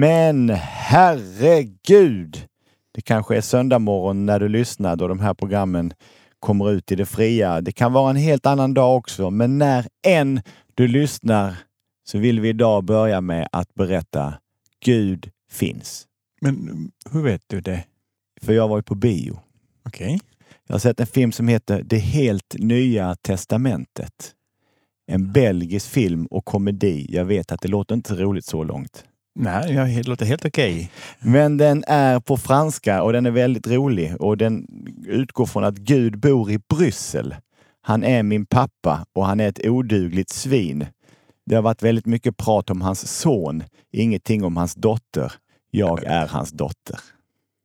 Men herregud! Det kanske är söndag morgon när du lyssnar då de här programmen kommer ut i det fria. Det kan vara en helt annan dag också, men när än du lyssnar så vill vi idag börja med att berätta Gud finns. Men hur vet du det? För jag var ju på bio. Okej. Okay. Jag har sett en film som heter Det helt nya testamentet. En belgisk film och komedi. Jag vet att det låter inte roligt så långt. Nej, det låter helt okej. Okay. Men den är på franska och den är väldigt rolig och den utgår från att Gud bor i Bryssel. Han är min pappa och han är ett odugligt svin. Det har varit väldigt mycket prat om hans son, ingenting om hans dotter. Jag är hans dotter.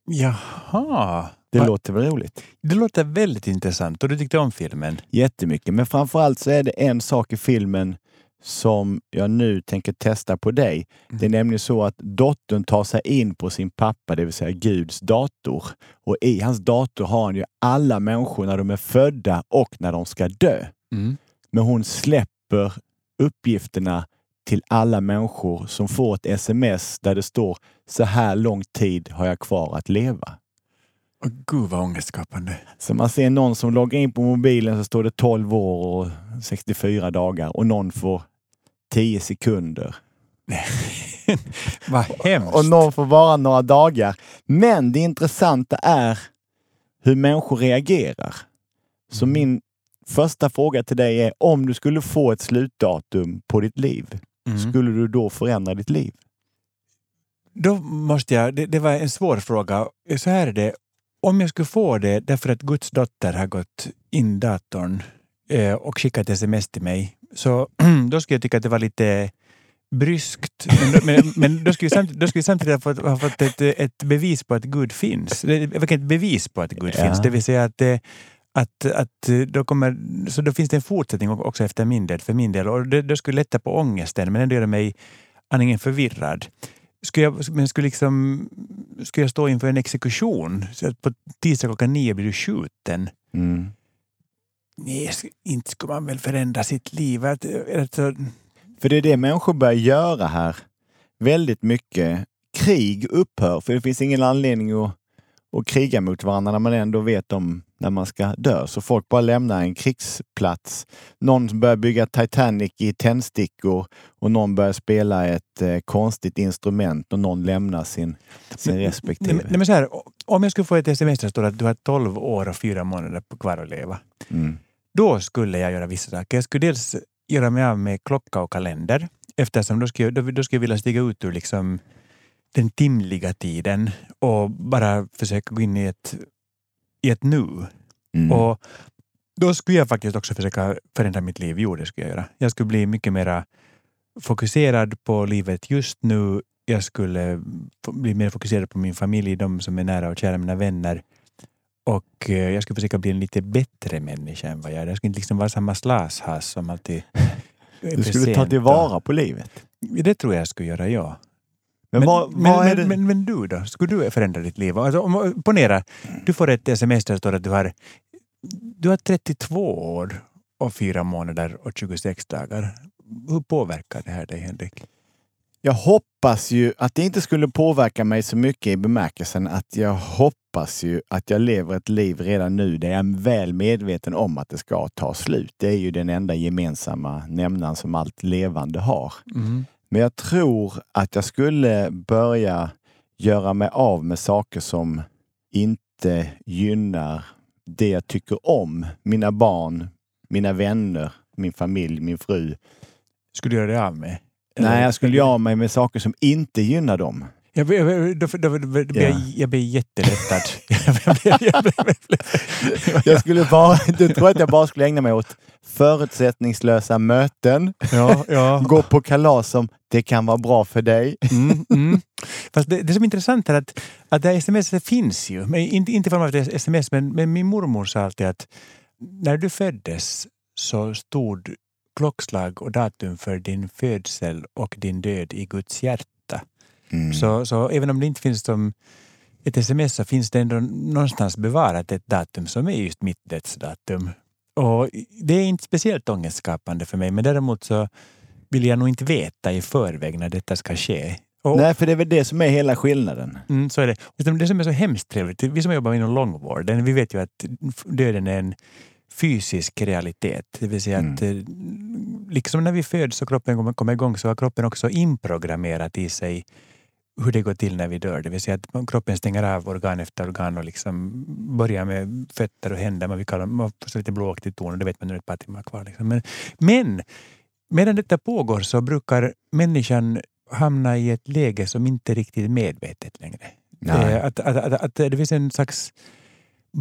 Jaha. Det Va? låter väl roligt? Det låter väldigt intressant och du tyckte om filmen? Jättemycket, men framförallt så är det en sak i filmen som jag nu tänker testa på dig. Mm. Det är nämligen så att dottern tar sig in på sin pappa, det vill säga Guds dator. Och i hans dator har han ju alla människor när de är födda och när de ska dö. Mm. Men hon släpper uppgifterna till alla människor som får ett sms där det står så här lång tid har jag kvar att leva. Oh, Gud vad ångestskapande. Så man ser någon som loggar in på mobilen så står det 12 år och 64 dagar och någon får 10 sekunder. vad hemskt. Och någon får bara några dagar. Men det intressanta är hur människor reagerar. Så mm. min första fråga till dig är om du skulle få ett slutdatum på ditt liv, mm. skulle du då förändra ditt liv? Då måste jag, det, det, var en svår fråga. Så här är det, om jag skulle få det därför att Guds dotter har gått in datorn eh, och skickat sms till mig, så då skulle jag tycka att det var lite bryskt. Men, men, men då, skulle samt, då skulle jag samtidigt ha fått, ha fått ett, ett, bevis på att Gud finns. Vilket bevis på att Gud ja. finns, det vill säga att, eh, att, att då, kommer, så då finns det en fortsättning också efter min del, för min del. Och det, det skulle lätta på ångesten men ändå göra mig aningen förvirrad. Skulle jag, men skulle, liksom, skulle jag stå inför en exekution, så på tisdag klockan nio blir du skjuten. Mm. Nej, inte skulle man väl förändra sitt liv? Alltså... För det är det människor börjar göra här. Väldigt mycket. Krig upphör, för det finns ingen anledning att, att kriga mot varandra när man ändå vet om när man ska dö. Så folk bara lämnar en krigsplats. Någon börjar bygga Titanic i tändstickor och någon börjar spela ett eh, konstigt instrument och någon lämnar sin, sin respektive. Nej, nej, men så här, om jag skulle få ett sms där det står att du har 12 år och fyra månader kvar att leva. Mm. Då skulle jag göra vissa saker. Jag skulle dels göra mig av med klocka och kalender eftersom då skulle, jag, då, då skulle jag vilja stiga ut ur liksom den timliga tiden och bara försöka gå in i ett i ett nu. Mm. Och då skulle jag faktiskt också försöka förändra mitt liv. Jo, det skulle jag göra. Jag skulle bli mycket mer fokuserad på livet just nu. Jag skulle bli mer fokuserad på min familj, de som är nära och kära, mina vänner. Och eh, jag skulle försöka bli en lite bättre människa än vad jag är. Jag skulle inte liksom vara samma slashas som alltid Du skulle ta tillvara på livet? Det tror jag skulle göra, ja. Men, men, vad, vad men, men, men, men, du då? Skulle du förändra ditt liv? Alltså, om, ponera, du får ett sms där det står att du har, du har 32 år och fyra månader och 26 dagar. Hur påverkar det här dig, Henrik? Jag hoppas ju att det inte skulle påverka mig så mycket i bemärkelsen att jag hoppas ju att jag lever ett liv redan nu där jag är väl medveten om att det ska ta slut. Det är ju den enda gemensamma nämnaren som allt levande har. Mm. Men jag tror att jag skulle börja göra mig av med saker som inte gynnar det jag tycker om. Mina barn, mina vänner, min familj, min fru. Skulle du göra dig av med? Nej, jag skulle göra mig med saker som inte gynnar dem. Jag, jag, då, då, då, då, jag, jag blir jättelättad. jag skulle bara, du tror att jag bara skulle ägna mig åt förutsättningslösa möten, ja, ja. gå på kalas som det kan vara bra för dig. Mm, mm. Fast det, det som är intressant är att, att det här sms finns ju. Men inte, inte i form av sms, men, men min mormor sa alltid att när du föddes så stod klockslag och datum för din födsel och din död i Guds hjärta. Mm. Så, så även om det inte finns som ett sms så finns det ändå någonstans bevarat ett datum som är just mitt dödsdatum. Och det är inte speciellt ångestskapande för mig, men däremot så vill jag nog inte veta i förväg när detta ska ske. Och, Nej, för det är väl det som är hela skillnaden. Mm, så är det. Det som är så hemskt trevligt, vi som jobbar inom långvården, vi vet ju att döden är en fysisk realitet. Det vill säga att eh, liksom när vi föds och kroppen kommer, igång så har kroppen också inprogrammerat i sig hur det går till när vi dör. Det vill säga att kroppen stänger av organ efter organ och liksom börjar med fötter och händer. Man, vi kallar, man får lite blåaktig ton och det vet man nu ett par timmar kvar. Liksom. Men, men medan detta pågår så brukar människan hamna i ett läge som inte är riktigt medvetet längre. Nej. Att, att, att, att det finns en slags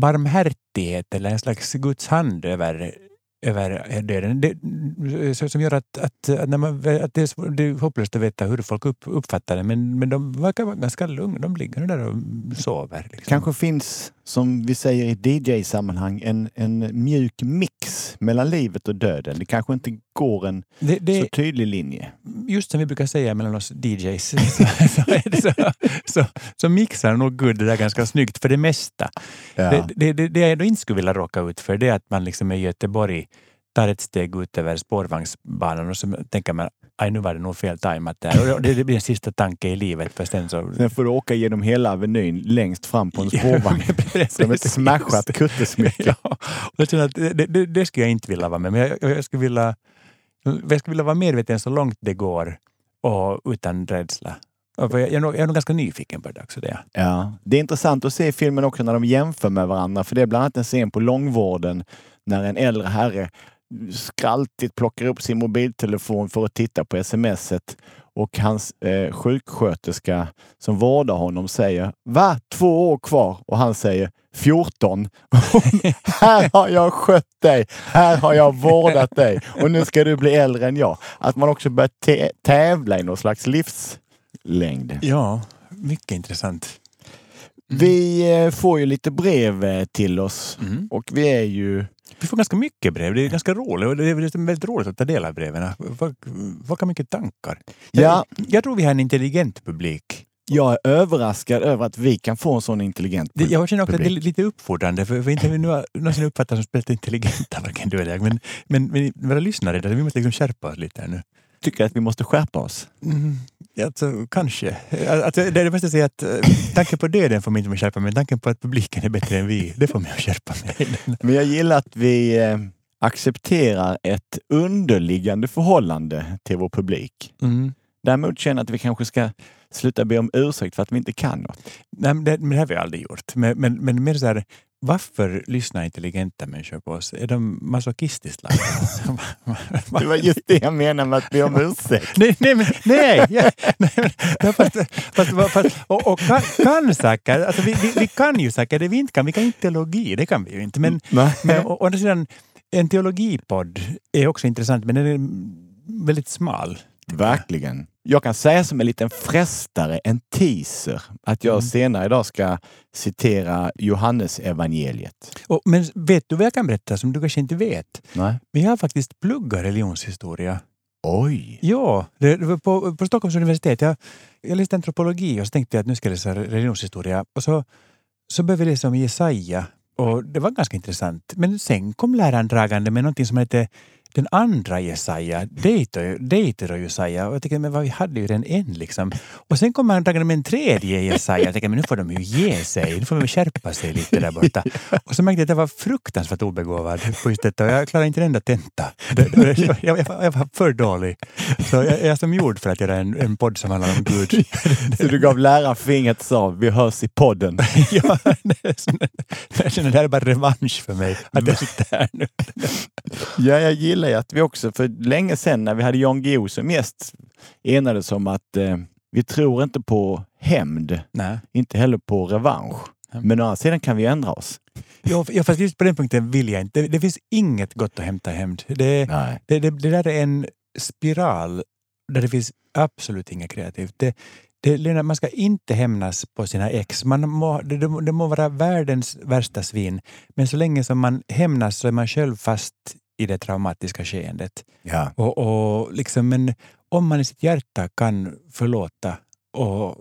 barmhärtighet eller en slags Guds hand över, över döden. Det, som gör att, att, att, man, att det, är, det är hopplöst att veta hur folk upp, uppfattar det. Men, men de verkar vara ganska lugna. De ligger där och sover. Liksom. Kanske finns, som vi säger i DJ-sammanhang, en, en mjuk mix mellan livet och döden. Det kanske inte går en det, det, så tydlig linje. Just som vi brukar säga mellan oss DJs, så, så, så, så, så mixar nog Gud det där ganska snyggt för det mesta. Ja. Det, det, det, jag då inte skulle vilja råka ut för det är att man liksom i Göteborg tar ett steg ut över spårvagnsbanan och så tänker man aj nu var det nog fel tajmat där. Det, det blir en sista tanke i livet för sen så... Sen får du åka genom hela Avenyn längst fram på en spårvagn. som ett smashat kuttesmycke. ja, jag det, det, det skulle jag inte vilja vara med men jag, jag, skulle vilja, jag skulle vilja vara medveten så långt det går och utan rädsla. Och för Jag är, nog, jag är nog ganska nyfiken på det också. Det. Ja. Det är intressant att se i filmen också när de jämför med varandra. För det är bland annat en scen på långvården när en äldre herre skraltigt plockar upp sin mobiltelefon för att titta på smset och hans eh, sjuksköterska som vårdar honom säger Va? Två år kvar? Och han säger 14. här har jag skött dig. Här har jag vårdat dig och nu ska du bli äldre än jag. Att man också börjar tä- tävla i någon slags livslängd. Ja, mycket intressant. Vi eh, får ju lite brev eh, till oss Mm. och vi är ju Vi får ganska mycket brev. Det är ganska roligt det är liksom väldigt roligt att ta del av breven. Har mycket tankar. Ja. Jag, tror vi har en intelligent publik. Jag är överraskad över att vi kan få en sån intelligent Det, jag känner också att det är publik. lite uppfordrande, för, för inte vi nu någonsin uppfattat som speciellt intelligenta, varken du eller jag. Men, men, men våra lyssnare, vi måste liksom skärpa oss lite här nu. Tycker att vi måste skärpa oss. Mm, alltså, kanske. Alltså, det är det säger att eh, tanken på döden får mig inte att skärpa mig, men tanken på att publiken är bättre än vi, det får mig att skärpa mig. Men jag gillar att vi eh, accepterar ett underliggande förhållande till vår publik. Mm. Däremot känner jag att vi kanske ska sluta be om ursäkt för att vi inte kan något. Nej, men det, men det har vi aldrig gjort. Men, men, men mer så här, varför lyssnar intelligenta människor på oss? Är de masochistiskt lagda? Det var just det jag menade med att be om ursäkt. Nej, nej, men, nej, ja, nej men, fast, fast, fast, och, och kan, kan säkert, alltså vi, vi, vi kan ju säkert det vi inte kan, vi kan inte teologi, det kan vi ju inte. Men, men å, å andra sidan, en teologipodd är också intressant, men den är väldigt smal. Verkligen. Jag kan säga som en liten frestare, en teaser, att jag Mm. senare idag ska citera Johannes evangeliet. Och, men vet du vad jag kan berätta som du kanske inte vet? Nej. Men jag har faktiskt pluggat religionshistoria. Oj! Ja, det, på, på Stockholms universitet. Jag, jag läste antropologi och så tänkte jag att nu ska jag läsa religionshistoria. Och så, så började vi läsa om Jesaja och det var ganska intressant. Men sen kom läraren dragande med någonting som hette den andra Jesaja, Deiter och Jesaja. Och jag tänkte, men vad, vi hade ju den en liksom. Och sen kom han dragande med en tredje Jesaja. Jag tänkte, men nu får de ju ge sig. Nu får de skärpa sig lite där borta. Och så märkte jag att jag var fruktansvärt obegåvad på just detta. Och jag klarade inte en enda tenta. Jag, jag, jag, var- för dålig. Så jag, jag är som gjord för att göra en, en podd som handlar om Gud. Så du gav läraren fingret och sa vi hörs i podden. ja, det är så- jag känner det här är bara revansch för mig. Att jag sitter här nu. Ja, jag gillar ju att vi också för länge sedan när vi hade Jan Guillou som gäst enades om att eh, vi tror inte på hämnd, Nej. inte heller på revansch. Men å andra sidan kan vi ändra oss. Ja, ja, fast just på den punkten vill jag inte. Det, det finns inget gott att hämta hämnd. Det, det, det, det där är en spiral där det finns absolut inget kreativt. Det, det, man ska inte hämnas på sina ex. Man må, det, det må vara världens värsta svin, men så länge som man hämnas så är man själv fast i det traumatiska skeendet. Ja. Och, och liksom, men om man i sitt hjärta kan förlåta och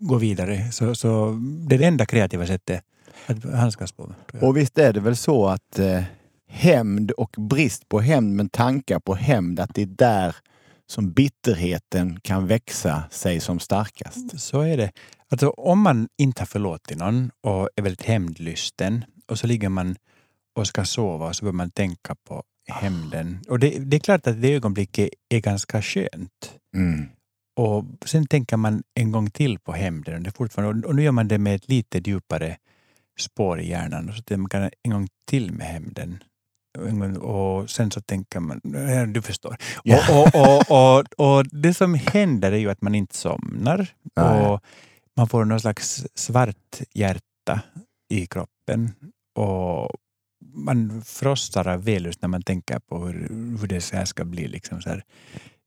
gå vidare så, så det är det enda kreativa sättet att handskas på. Och visst är det väl så att eh, hämnd och brist på hämnd, men tankar på hämnd, att det är där som bitterheten kan växa sig som starkast. Så är det. Alltså, om man inte har förlåtit någon och är väldigt hämndlysten och så ligger man och ska sova och så börjar man tänka på hämnden. Och det, det, är klart att det ögonblicket är ganska skönt. Mm. Och sen tänker man en gång till på hämnden. Och, fortfarande, och nu gör man det med ett lite djupare spår i hjärnan. Och så tänker man en gång till med hämnden. Och sen så tänker man, du förstår. Ja. Och, och, och, och, och, det som händer är ju att man inte somnar. Nej. Och man får någon slags svart hjärta i kroppen. Och man frostar av vällust när man tänker på hur, hur det så här ska bli. Liksom så.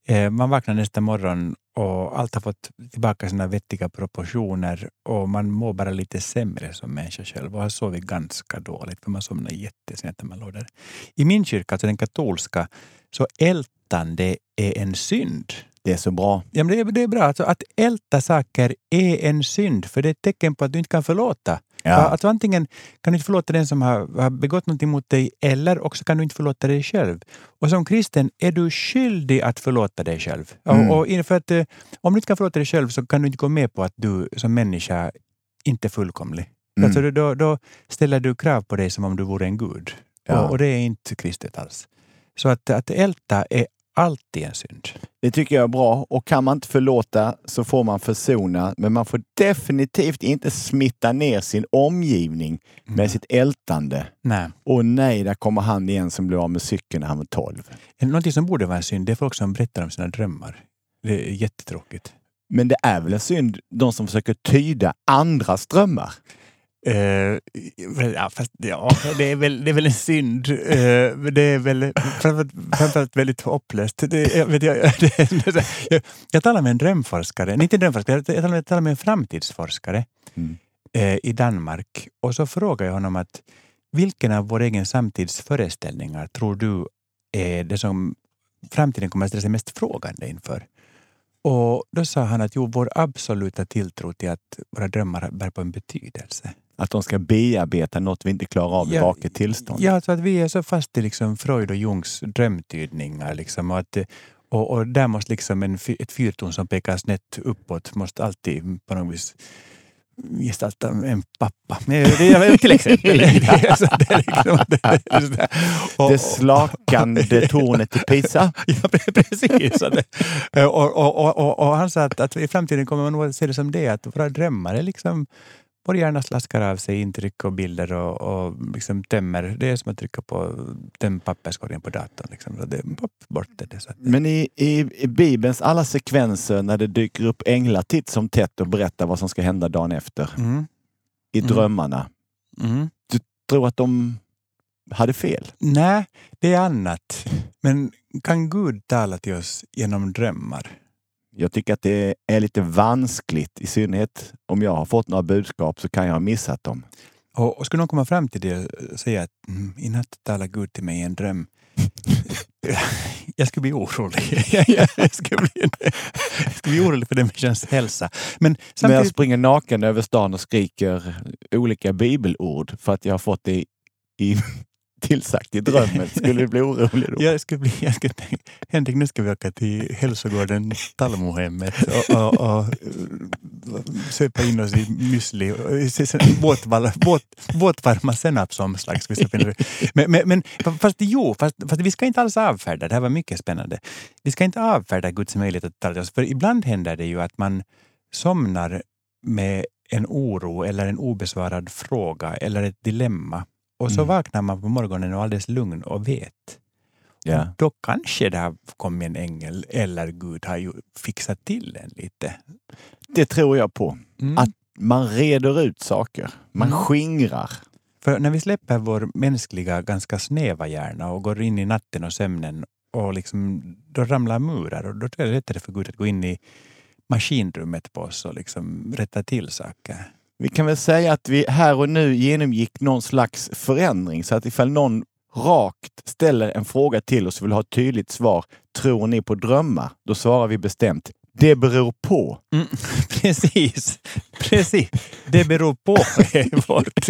Eh, Man vaknar nästa morgon och allt har fått tillbaka sina vettiga proportioner och man mår bara lite sämre som människa själv och har sovit ganska dåligt för man somnar jättesent när man låg där. I min kyrka, alltså den katolska, så ältande är en synd. Det är så bra. Ja, men det, är, det är bra. Alltså, att älta saker är en synd, för det är ett tecken på att du inte kan förlåta. Ja. Alltså, antingen kan du inte förlåta den som har, har begått någonting mot dig, eller också kan du inte förlåta dig själv. Och som kristen är du skyldig att förlåta dig själv. Mm. Och, och för att, eh, om du inte kan förlåta dig själv så kan du inte gå med på att du som människa inte är fullkomlig. Mm. Alltså, då, då ställer du krav på dig som om du vore en gud. Ja. Och, och det är inte kristet alls. Så att, att älta är alltid en synd. Det tycker jag är bra. Och kan man inte förlåta så får man försona. Men man får definitivt inte smitta ner sin omgivning med sitt ältande. Nej. Och nej, där kommer han igen som blev av med cykeln när han var 12. Någonting som borde vara en synd, det är folk som berättar om sina drömmar. Det är jättetråkigt. Men det är väl en synd, de som försöker tyda andras drömmar. Väl, ja, fast, ja, det är väl, det är väl en synd. Men det är väl framförallt, väldigt hopplöst. Det, jag, vet, jag, det, jag, jag talade med en drömforskare, inte en drömforskare, jag talade, jag talade med en framtidsforskare Mm. eh, i Danmark. Och så frågade jag honom att vilken av vår egen samtidsföreställningar tror du är det som framtiden kommer att ställa sig mest frågande inför? Och då sa han att jo, vår absoluta tilltro till att våra drömmar bär på en betydelse. Att de ska bearbeta något vi inte klarar av i Ja, vaket tillstånd. Ja, alltså att vi är så fast i liksom Freud och Jungs drömtydningar. Liksom, och, att, och, och där måste liksom en, ett fyrtorn som pekar snett uppåt måste alltid på något vis gestalta en pappa. Till exempel. Det liksom- det slakande tornet i Pisa. Ja, pre- precis. Och, och, och, och, och han sa att, att i framtiden kommer man nog att se det som det, att våra drömmar är liksom vår hjärna slaskar av sig intryck och bilder och, och liksom tömmer. Det är som att trycka på töm papperskorgen på datorn. Liksom. Så det, pop, bort det. Så att, Men i, i, i Bibelns alla sekvenser när det dyker upp änglar titt som tätt och berättar vad som ska hända dagen efter mm, i Mm. drömmarna. mm. Tror att de hade fel? Nej, det är annat. Men kan Gud tala till oss genom drömmar? Jag tycker att det är lite vanskligt, i synnerhet om jag har fått några budskap så kan jag ha missat dem. Och, och skulle någon komma fram till det och säga att mm, i natt talar Gud till mig i en dröm. jag skulle bli orolig. jag, skulle bli, jag skulle bli orolig för den människans hälsa. Men Men jag samtidigt, springer naken över stan och skriker olika bibelord för att jag har fått det i, tillsagt i drömmen. Skulle du bli orolig då? jag skulle bli, jag skulle tänka, Henrik nu ska vi åka till hälsogården Tallmohemmet och, och, och eh, och söpa in oss i müsli. Eh, våtvarma, båt, senapsomslag. ska vi söpa in i. Men, men, men fast jo, fast, fast vi ska inte alls avfärda, det här var mycket spännande. Vi ska inte avfärda Guds möjlighet att tala till oss, för ibland händer det ju att man somnar med en oro eller en obesvarad fråga eller ett dilemma. Och så Mm. vaknar man på morgonen och är alldeles lugn och vet. Ja. Och då kanske det har kommit en ängel eller Gud har ju fixat till den lite. Det tror jag på. Mm. Att man reder ut saker. Man Mm. skingrar. För när vi släpper vår mänskliga, ganska snäva hjärna och går in i natten och sömnen och liksom, då ramlar murar och då jag det är lättare för Gud att gå in i maskinrummet på oss och liksom rätta till saker. Vi kan väl säga att vi här och nu genomgick någon slags förändring så att ifall någon rakt ställer en fråga till oss och vill ha ett tydligt svar. Tror ni på drömmar? Då svarar vi bestämt Det beror på. Mm, precis, precis. Det beror på är vårt,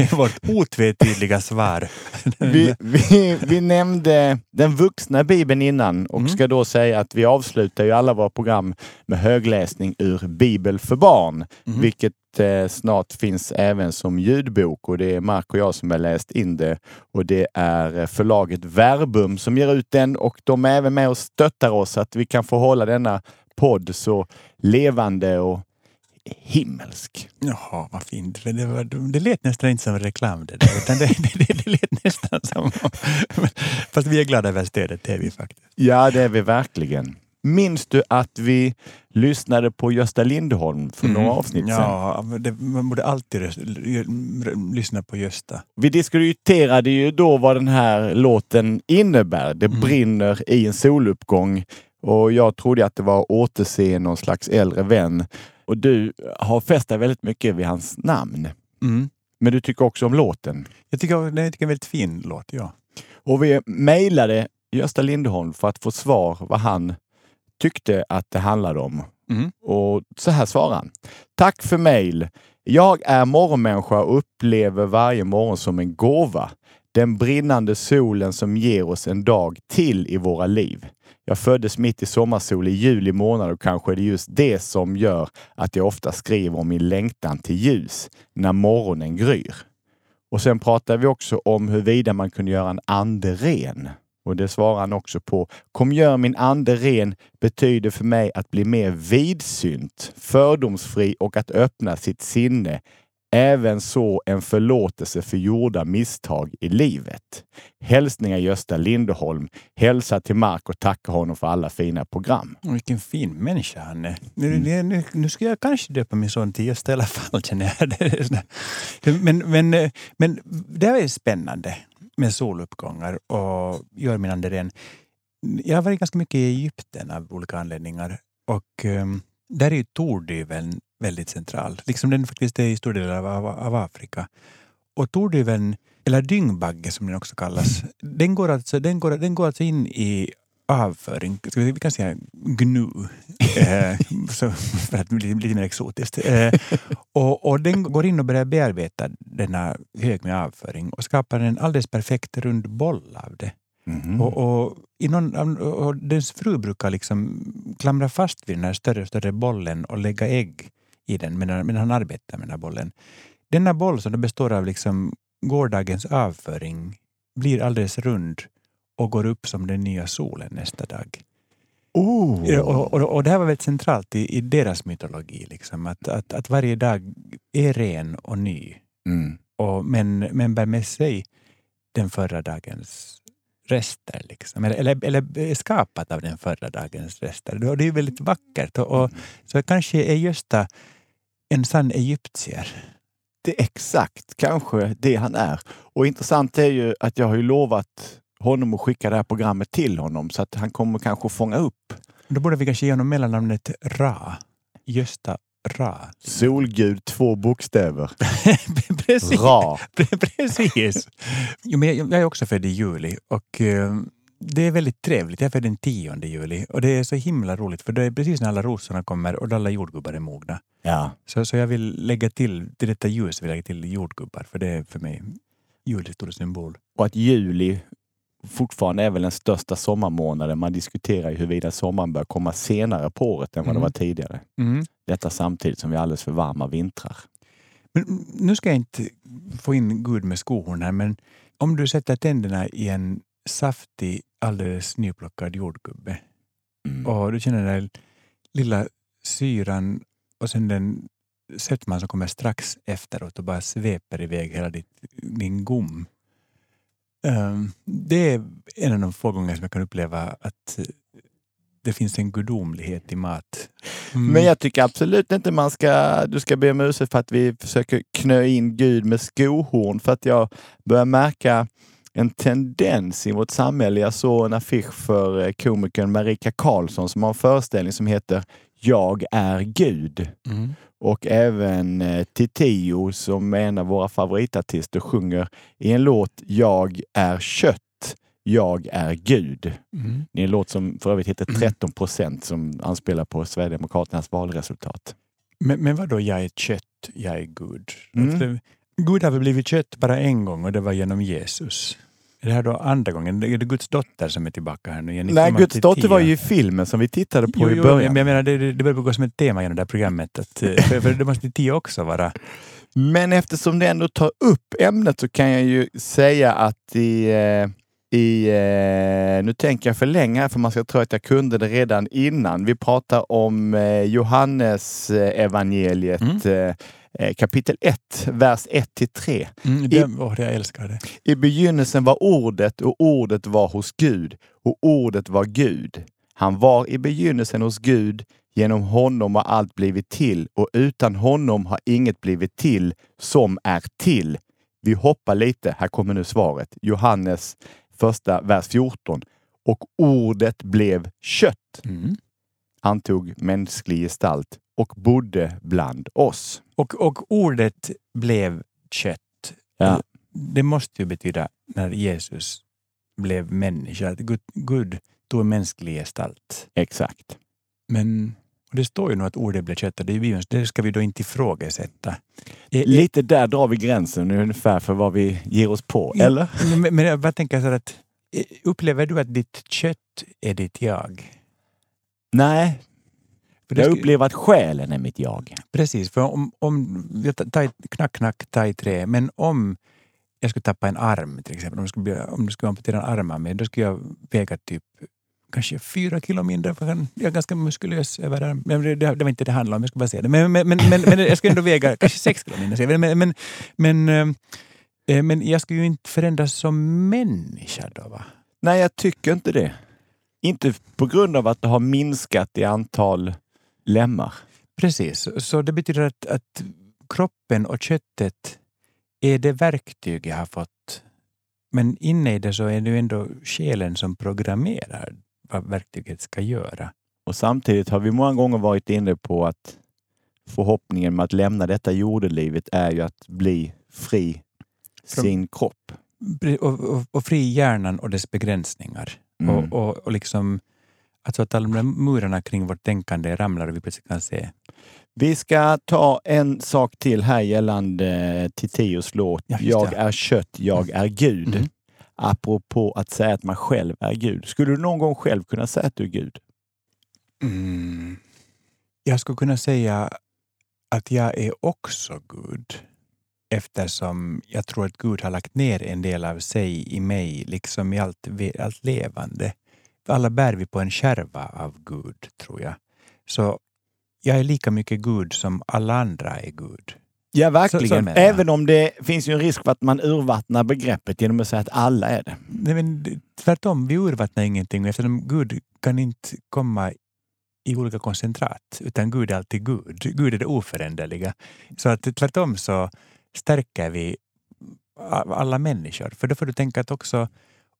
är vårt otvetydiga svar. Vi, vi, vi nämnde den vuxna bibeln innan och Mm. ska då säga att vi avslutar ju alla våra program med högläsning ur Bibel för barn, Mm. vilket eh, snart finns även som ljudbok och det är Mark och jag som har läst in det och det är eh, förlaget Verbum som ger ut den och de är även med och stöttar oss så att vi kan få hålla denna podd så levande och himmelsk. Jaha, vad fint. För Det, var, det lät nästan inte som reklam det där, utan det, det, det, det lät nästan som... Fast vi är glada över stödet, det är vi faktiskt. Ja, det är vi verkligen. Minns du att vi lyssnade på Gösta Lindholm för några avsnitt sedan? Mm. Ja, det, man borde alltid lyssna på Gösta. Vi diskuterade ju då vad den här låten innebär. Det Mm. brinner i en soluppgång och jag trodde att det var återse någon slags äldre vän. Och du har fästat väldigt mycket vid hans namn. Mm. Men du tycker också om låten. Jag tycker det är en väldigt fin låt, ja. Och vi mejlade Gösta Lindholm för att få svar vad han tyckte att det handlade om. Mm. Och så här svarar han. Tack för mejl. Jag är morgonmänniska och upplever varje morgon som en gåva. Den brinnande solen som ger oss en dag till i våra liv. Jag föddes mitt i sommarsol i juli månad och kanske är det just det som gör att jag ofta skriver om min längtan till ljus när morgonen gryr. Och sen pratar vi också om huruvida man kunde göra en ande ren. Och det svarar han också på. Kom gör min ande ren betyder för mig att bli mer vidsynt, fördomsfri och att öppna sitt sinne. Även så en förlåtelse för gjorda misstag i livet. Hälsningar Gösta Linderholm. Hälsa till Mark och tacka honom för alla fina program. Vilken fin människa han är. Nu, nu, nu, nu ska jag kanske döpa min son till Gösta i alla fall, känner jag. Men, men, men det här är spännande med soluppgångar och gör min ande ren. Jag har varit ganska mycket i Egypten av olika anledningar och um, där är ju tordyveln väldigt central. Liksom den faktiskt är i stor del av, av, Afrika. Och tordyveln, eller dyngbagge som den också kallas, den går alltså, den går, den går alltså in i avföring, ska vi vi kan säga gnu, eh, så, för att bli lite mer exotiskt. Eh, och, och den går in och börjar bearbeta denna hög med avföring och skapar en alldeles perfekt rund boll av det. Mhm. Och, och, i någon, och dens fru brukar liksom klamra fast vid den här större större bollen och lägga ägg i den medan, medan han arbetar med den här bollen. Denna boll som består av liksom gårdagens avföring blir alldeles rund och går upp som den nya solen nästa dag. Oh. Och, och, och det här var väldigt centralt i, i deras mytologi, liksom, att, att, att varje dag är ren och ny, Mm. och, men, men bär med sig den förra dagens rester. Liksom. Eller, eller, eller skapat av den förra dagens rester. Och det är väldigt vackert. Och, och, så kanske är Gösta en sann egyptier. Det är exakt kanske det han är. Och intressant är ju att jag har ju lovat honom att skicka det här programmet till honom så att han kommer kanske fånga upp Då borde vi kanske ge honom mellannamnet Ra. Gösta Ra. solgud två bokstäver. Precis. Ra. Precis. Jo, men jag, jag är också född i juli och eh, det är väldigt trevligt. Jag är den 10 juli och det är så himla roligt för det är precis när alla rosorna kommer och alla jordgubbar är mogna. Ja. Så, så jag vill lägga till, till detta ljus vill jag lägga till jordgubbar för det är för mig julets stora symbol. Och att juli fortfarande är väl den största sommarmånaden. Man diskuterar ju huruvida sommaren bör komma senare på året än vad det Mm. var tidigare. Detta samtidigt som vi har alldeles för varma vintrar. Men nu ska jag inte få in Gud med skohorn här, men om du sätter tänderna i en saftig, alldeles nyplockad jordgubbe Mm. och du känner den lilla syran och sen den sötman som kommer strax efteråt och bara sveper iväg hela ditt, din gom. Ehm, det är en av de få gånger som jag kan uppleva att eh, det finns en gudomlighet i mat. Mm. Men jag tycker absolut inte man ska, du ska be om ursäkt för att vi försöker knö in Gud med skohorn. För att jag börjar märka en tendens i vårt samhälle. Jag såg en affisch för eh, komikern Marika Karlsson som har en föreställning som heter Jag är Gud. Mm. Och även eh, Titiyo som är en av våra favoritartister sjunger i en låt Jag är kött jag är Gud. Mm. Det är en låt som för övrigt heter Mm. 13 procent som anspelar på Sverigedemokraternas valresultat. Men, men vad då jag är kött, jag är Gud? Mm. Gud har väl blivit kött bara en gång och det var genom Jesus. Är det här då andra gången? Är det Guds dotter som är tillbaka här nu? igen? Nej, Guds dotter var ju i filmen som vi tittade på Jo, i jo, början. men jag menar, det, det, börjar gå som ett tema genom det här programmet. Att, eh, för, för det måste ju tio också vara. Men eftersom det ändå tar upp ämnet så kan jag ju säga att i, eh, i eh, nu tänker jag för länge här för man ska tro att jag kunde det redan innan. Vi pratar om Johannes evangeliet Mm. Eh, kapitel 1, vers 1 till 3. Mm, det, åh, jag älskar det. I begynnelsen var ordet och ordet var hos Gud och ordet var Gud. Han var i begynnelsen hos Gud. Genom honom har allt blivit till och utan honom har inget blivit till som är till. Vi hoppar lite. Här kommer nu svaret. Johannes första vers 14. Och ordet blev kött, Mm. antog mänsklig gestalt och bodde bland oss. Och, och ordet blev kött. Ja. Det måste ju betyda när Jesus blev människa, att Gud, Gud tog en mänsklig gestalt. Exakt. Men det står ju nog att ordet blev kött det, är det ska vi då inte ifrågasätta. Lite där drar vi gränsen ungefär för vad vi ger oss på, Ja. eller? Men, men jag bara tänker så att eh, upplever du att ditt kött är ditt jag? Nej, jag upplever att själen är mitt jag. Precis, för om, om jag ta- ta, i- knack, knack, ta i trä, men om jag skulle tappa en arm till exempel, om det skulle, om det skulle amputera en arm av mig, då skulle jag väga typ kanske fyra kilo mindre. för Jag är ganska muskulös överarm. Men det, det var inte det handlade om, jag skulle bara säga det. Men, men, men, men, men jag skulle ändå väga kanske sex kilo mindre. Men, men, men, eh, men jag skulle ju inte förändras som människa då va? Nej, jag tycker inte det. Inte på grund av att det har minskat i antal lemmar. Precis, så det betyder att, att kroppen och köttet är det verktyg jag har fått. Men inne i det så är det ju ändå själen som programmerar vad verktyget ska göra. Och samtidigt har vi många gånger varit inne på att förhoppningen med att lämna detta jordelivet är ju att bli fri Från- sin kropp. Och, och, och fri hjärnan och dess begränsningar. Mm. Och, och, och liksom att så att alla murarna kring vårt tänkande ramlar och vi plötsligt kan se. Vi ska ta en sak till här gällande Titios låt Ja, Jag är kött, jag är Gud. Mm. Apropå att säga att man själv är Gud. Skulle du någon gång själv kunna säga att du är Gud? Mm. Jag skulle kunna säga att jag är också Gud eftersom jag tror att Gud har lagt ner en del av sig i mig, liksom i allt, allt levande. Alla bär vi på en skärva av Gud, tror jag. Så jag är lika mycket Gud som alla andra är Gud. Ja, Så- verkligen. så jag. Även om det finns ju en risk för att man urvattnar begreppet genom att säga att alla är det. Nej, men tvärtom, vi urvattnar ingenting eftersom Gud kan inte komma i olika koncentrat, utan Gud är alltid Gud. Gud är det oföränderliga. Så att tvärtom så stärker vi alla människor. För då får du tänka att också,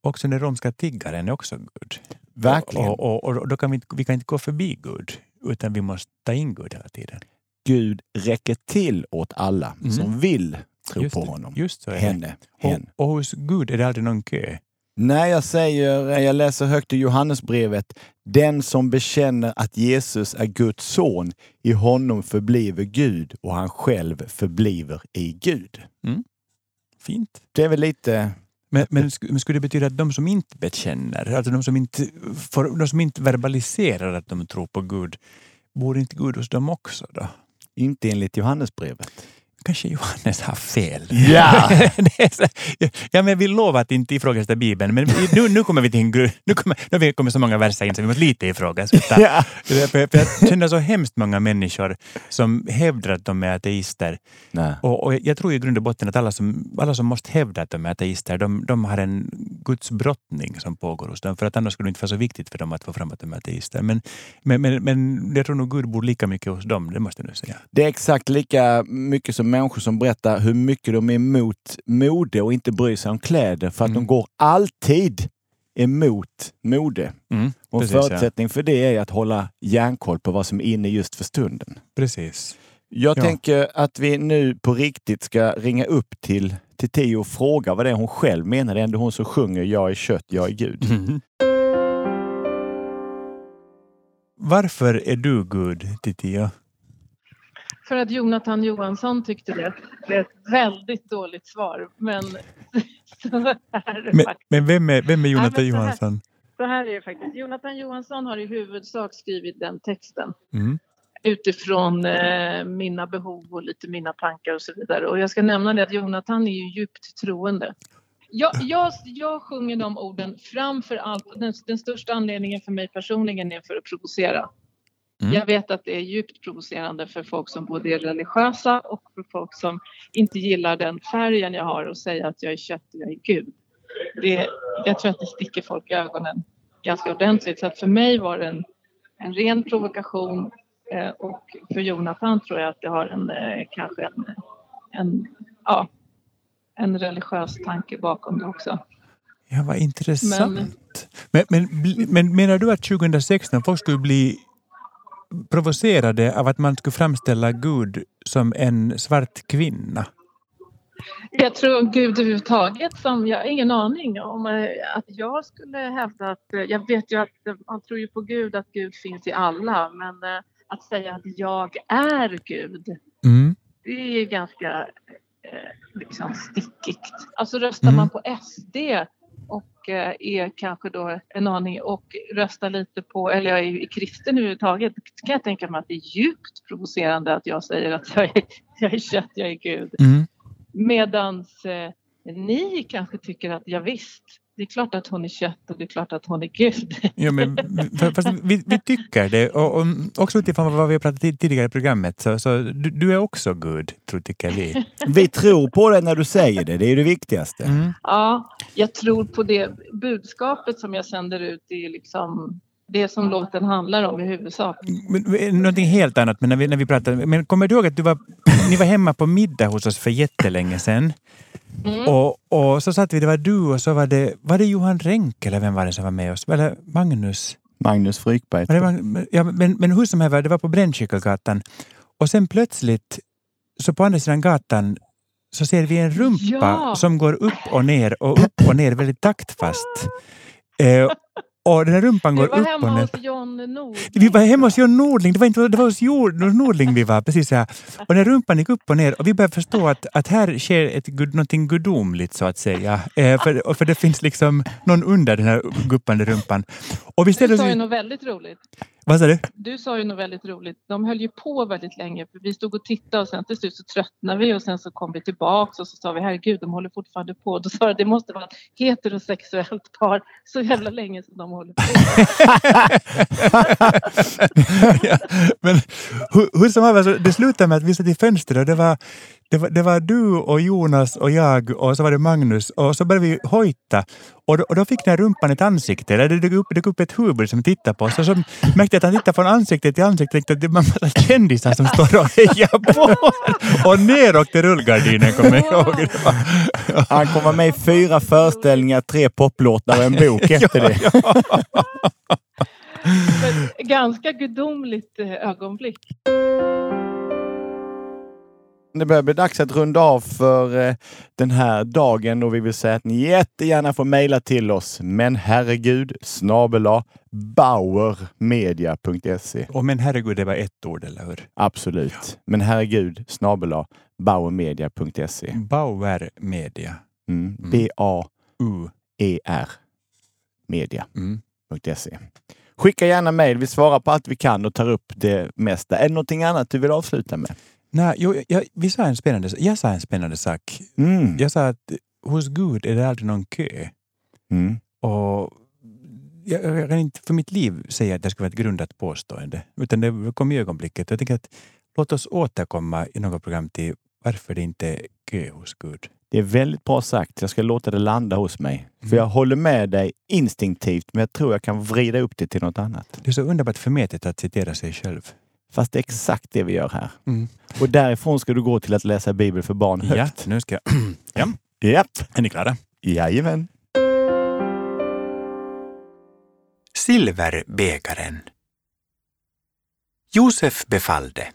också den romska tiggaren är också Gud. Verkligen. Och, och, och då kan vi, vi kan inte gå förbi Gud, utan vi måste ta in Gud hela tiden. Gud räcker till åt alla Mm. som vill tro Just på honom. Just så är det. Henne. Hen. Och, och hos Gud är det aldrig någon kö. När jag säger, jag läser högt i Johannesbrevet, den som bekänner att Jesus är Guds son, i honom förbliver Gud och han själv förbliver i Gud. Fint. Det är väl lite... Men, men, men skulle det betyda att de som inte bekänner, alltså de som inte, för, de som inte verbaliserar att de tror på Gud, bor inte Gud hos dem också då? Inte enligt Johannesbrevet. Kanske Johannes har fel. Ja! Så, ja, men vi lovar att inte ifrågasätta Bibeln, men nu, nu kommer vi till en gru- nu kommer, nu har vi kommit så många verser in så vi måste lite ifrågasätta. Ja. För, för jag känner så hemskt många människor som hävdar att de är ateister. Nej. Och, och jag tror i grund och botten att alla som, alla som måste hävda att de är ateister, de, de har en Guds brottning som pågår hos dem. För att annars skulle det inte vara så viktigt för dem att få fram att de är ateister. Men, men, men, men jag tror nog Gud bor lika mycket hos dem, det måste jag nu säga. Det är exakt lika mycket som människor som berättar hur mycket de är emot mode och inte bryr sig om kläder för att Mm. de går alltid emot mode. Mm, Och precis, ja. förutsättning för det är att hålla järnkoll på vad som är inne just för stunden. Precis. Jag Ja. tänker att vi nu på riktigt ska ringa upp till, till Tio och fråga vad det är hon själv menar. Det är ändå hon som sjunger Jag är kött, jag är Gud. Varför är du Gud, Titio? För att Jonathan Johansson tyckte det. Det är ett väldigt dåligt svar. Men så är det Men, men vem, är, vem är Jonathan här- Johansson? Så här är det faktiskt. Jonathan Johansson har i huvudsak skrivit den texten Mm. utifrån eh, mina behov och lite mina tankar och så vidare. Och jag ska nämna det att Jonathan är ju djupt troende. Jag, jag, jag sjunger de orden framför allt. Den, den största anledningen för mig personligen är för att provocera. Mm. Jag vet att det är djupt provocerande för folk som både är religiösa och för folk som inte gillar den färgen jag har och säga att jag är kött och jag är Gud. Det, jag tror att det sticker folk i ögonen ganska ordentligt. Så att för mig var det en, en ren provokation eh, och för Jonathan tror jag att det har en eh, kanske en, en, ja, en religiös tanke bakom det också. Ja, vad intressant. Men- Men, men, men menar du att 2016 folk skulle bli provocerade av att man skulle framställa Gud som en svart kvinna? Jag tror Gud överhuvudtaget som, jag har ingen aning om eh, att jag skulle hävda att, eh, jag vet ju att eh, man tror ju på Gud att Gud finns i alla men att säga att jag är Gud Mm. det är ju ganska liksom stickigt. Alltså röstar Mm. man på SD och eh, är kanske då en aning och röstar lite på, eller jag är kristen överhuvudtaget, kan jag tänka mig att det är djupt provocerande att jag säger att jag är, jag är kött, jag är Gud. Mm. Medans eh, ni kanske tycker att ja, visst, det är klart att hon är kött och det är klart att hon är Gud. Ja, men, vi, vi tycker det. Och, och också utifrån vad vi har pratat tidigare i programmet så, så du, du är också Gud, tror tycker vi. Vi tror på det när du säger det. Det är det viktigaste. Mm. Ja, jag tror på det budskapet som jag sänder ut. Det är liksom det som låten handlar om i huvudsak. Men, någonting helt annat, men när vi, när vi pratade, men kommer du ihåg att du var, ni var hemma på middag hos oss för jättelänge sedan? Mm. Och, och så satt vi, det var du och så var det, var det Johan Renck eller vem var det som var med oss? Eller Magnus? Magnus Frykberg. Var ja, men, men hur som helst, det var på Brännkyrkogatan. Och sen plötsligt, så på andra sidan gatan, så ser vi en rumpa Ja. som går upp och ner och upp och ner väldigt taktfast. Eh, och den här rumpan går var upp och hemma ner. hos John. Vi var hemma hos John Nordling, det var, inte, det var hos Jord, Nordling vi var. Precis så här. Och när rumpan gick upp och ner och vi började förstå att, att här sker ett, någonting gudomligt så att säga. Eh, för, för det finns liksom någon under den här guppande rumpan. Och vi Du ställde sa ju något väldigt roligt. Vad sa du? Du sa ju något väldigt roligt. De höll ju på väldigt länge. För vi stod och tittade och sen till slut så tröttnade vi och sen så kom vi tillbaks och så sa vi herregud de håller fortfarande på. Då sa jag det måste vara ett heterosexuellt par så jävla länge som de håller på. ja, men hur, hur som helst, alltså, det slutade med att vi satt i fönstret och det var, det, var, det var du och Jonas och jag och så var det Magnus och så började vi hojta. Och då, och då fick den här rumpan ett ansikte, eller det dök upp, dök upp ett huvud som tittade på oss. Och så märkte jag att han tittade från ansikte till ansikte och tänkte att det var en massa kändisar som står och hejar på. Och ner åkte rullgardinen kommer jag ihåg. Det var, Han kommer med i fyra föreställningar, tre poplåtar och en bok efter det. Ganska gudomligt eh, ögonblick. Det börjar bli dags att runda av för eh, den här dagen och vi vill säga att ni jättegärna får mejla till oss. Men herregud snabela bauermedia.se. och men herregud, det var ett ord, eller hur? Absolut. Men herregud snabela bauermedia.se. Bauer Media. Mm. Mm. B-A-E-R U. media.se. Mm. Skicka gärna mejl. Vi svarar på allt vi kan och tar upp det mesta. Är det någonting annat du vill avsluta med? Nej, jo, jag, vi sa en spännande, jag sa en spännande sak. Mm. Jag sa att hos Gud är det aldrig någon kö. Mm. Och jag, jag kan inte för mitt liv säga att det ska vara ett grundat påstående. Utan det kom i ögonblicket. Jag tänker att låt oss återkomma i något program till varför det inte är kö hos Gud. Det är väldigt bra sagt. Jag ska låta det landa hos mig. För Mm. jag håller med dig instinktivt, men jag tror jag kan vrida upp det till något annat. Det är så underbart förmätet att citera sig själv. Fast det är exakt det vi gör här. Mm. Och därifrån ska du gå till att läsa Bibel för barn Ja, högt. nu ska jag... ja, Japp. är ni klara? Jajamän. Silverbägaren Josef befallde.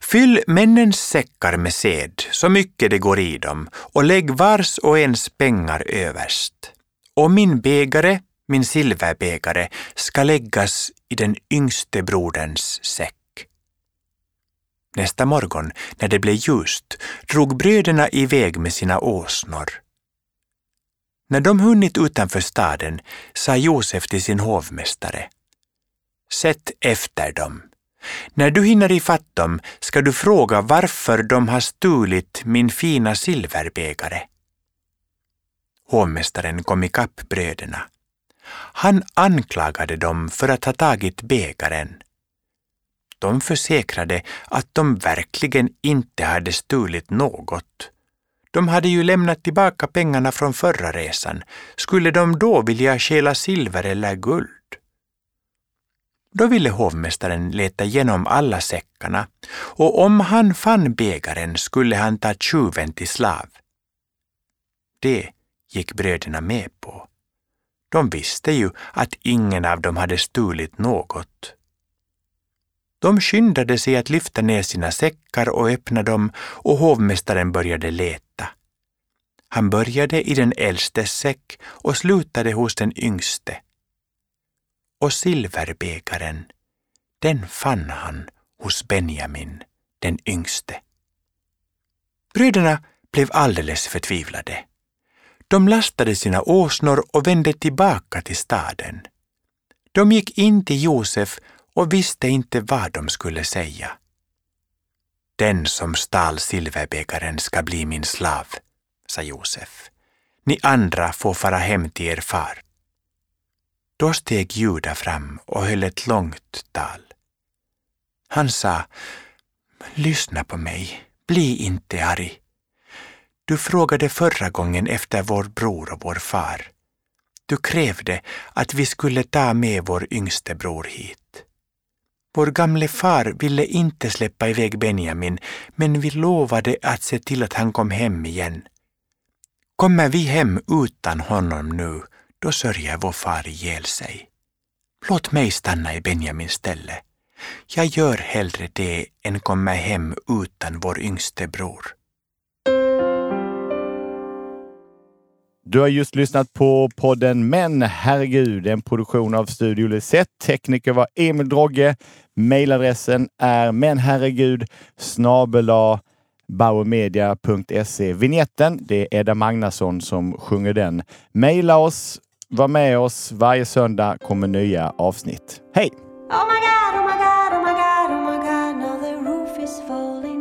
Fyll männens säckar med sed, så mycket det går i dem, och lägg vars och ens pengar överst. Och min bägare, min silverbägare, ska läggas i den yngste broderns säck. Nästa morgon, när det blev ljust, drog bröderna iväg med sina åsnor. När de hunnit utanför staden sa Josef till sin hovmästare. Sätt efter dem. När du hinner ifatt dem ska du fråga varför de har stulit min fina silverbägare. Hovmästaren kom ikapp bröderna. Han anklagade dem för att ha tagit bägaren. De försäkrade att de verkligen inte hade stulit något. De hade ju lämnat tillbaka pengarna från förra resan. Skulle de då vilja stjäla silver eller guld? Då ville hovmästaren leta igenom alla säckarna och om han fann bägaren skulle han ta tjuven till slav. Det gick bröderna med på. De visste ju att ingen av dem hade stulit något. De skyndade sig att lyfta ner sina säckar och öppna dem och hovmästaren började leta. Han började i den äldstes säck och slutade hos den yngste. Och silverbägaren, den fann han hos Benjamin, den yngste. Bröderna blev alldeles förtvivlade. De lastade sina åsnor och vände tillbaka till staden. De gick in till Josef och visste inte vad de skulle säga. Den som stal silverbägaren ska bli min slav, sa Josef. Ni andra får fara hem till er far. Då steg Juda fram och höll ett långt tal. Han sa, lyssna på mig, bli inte arg. Du frågade förra gången efter vår bror och vår far. Du krävde att vi skulle ta med vår yngste bror hit. Vår gamle far ville inte släppa iväg Benjamin, men vi lovade att se till att han kom hem igen. Kommer vi hem utan honom nu, då sörjer vår far ihjäl sig. Låt mig stanna i Benjamins ställe. Jag gör hellre det än kommer hem utan vår yngste bror. Du har just lyssnat på podden Men herregud, en produktion av Studio Lisett. Tekniker var Emil Drogge. Mailadressen är menherregud bauermedia.se. Vignetten, det är Edda Magnusson som sjunger den. Maila oss, var med oss. Varje söndag kommer nya avsnitt. Hej! Oh my god, oh my god, oh my god, oh my god, now the roof is falling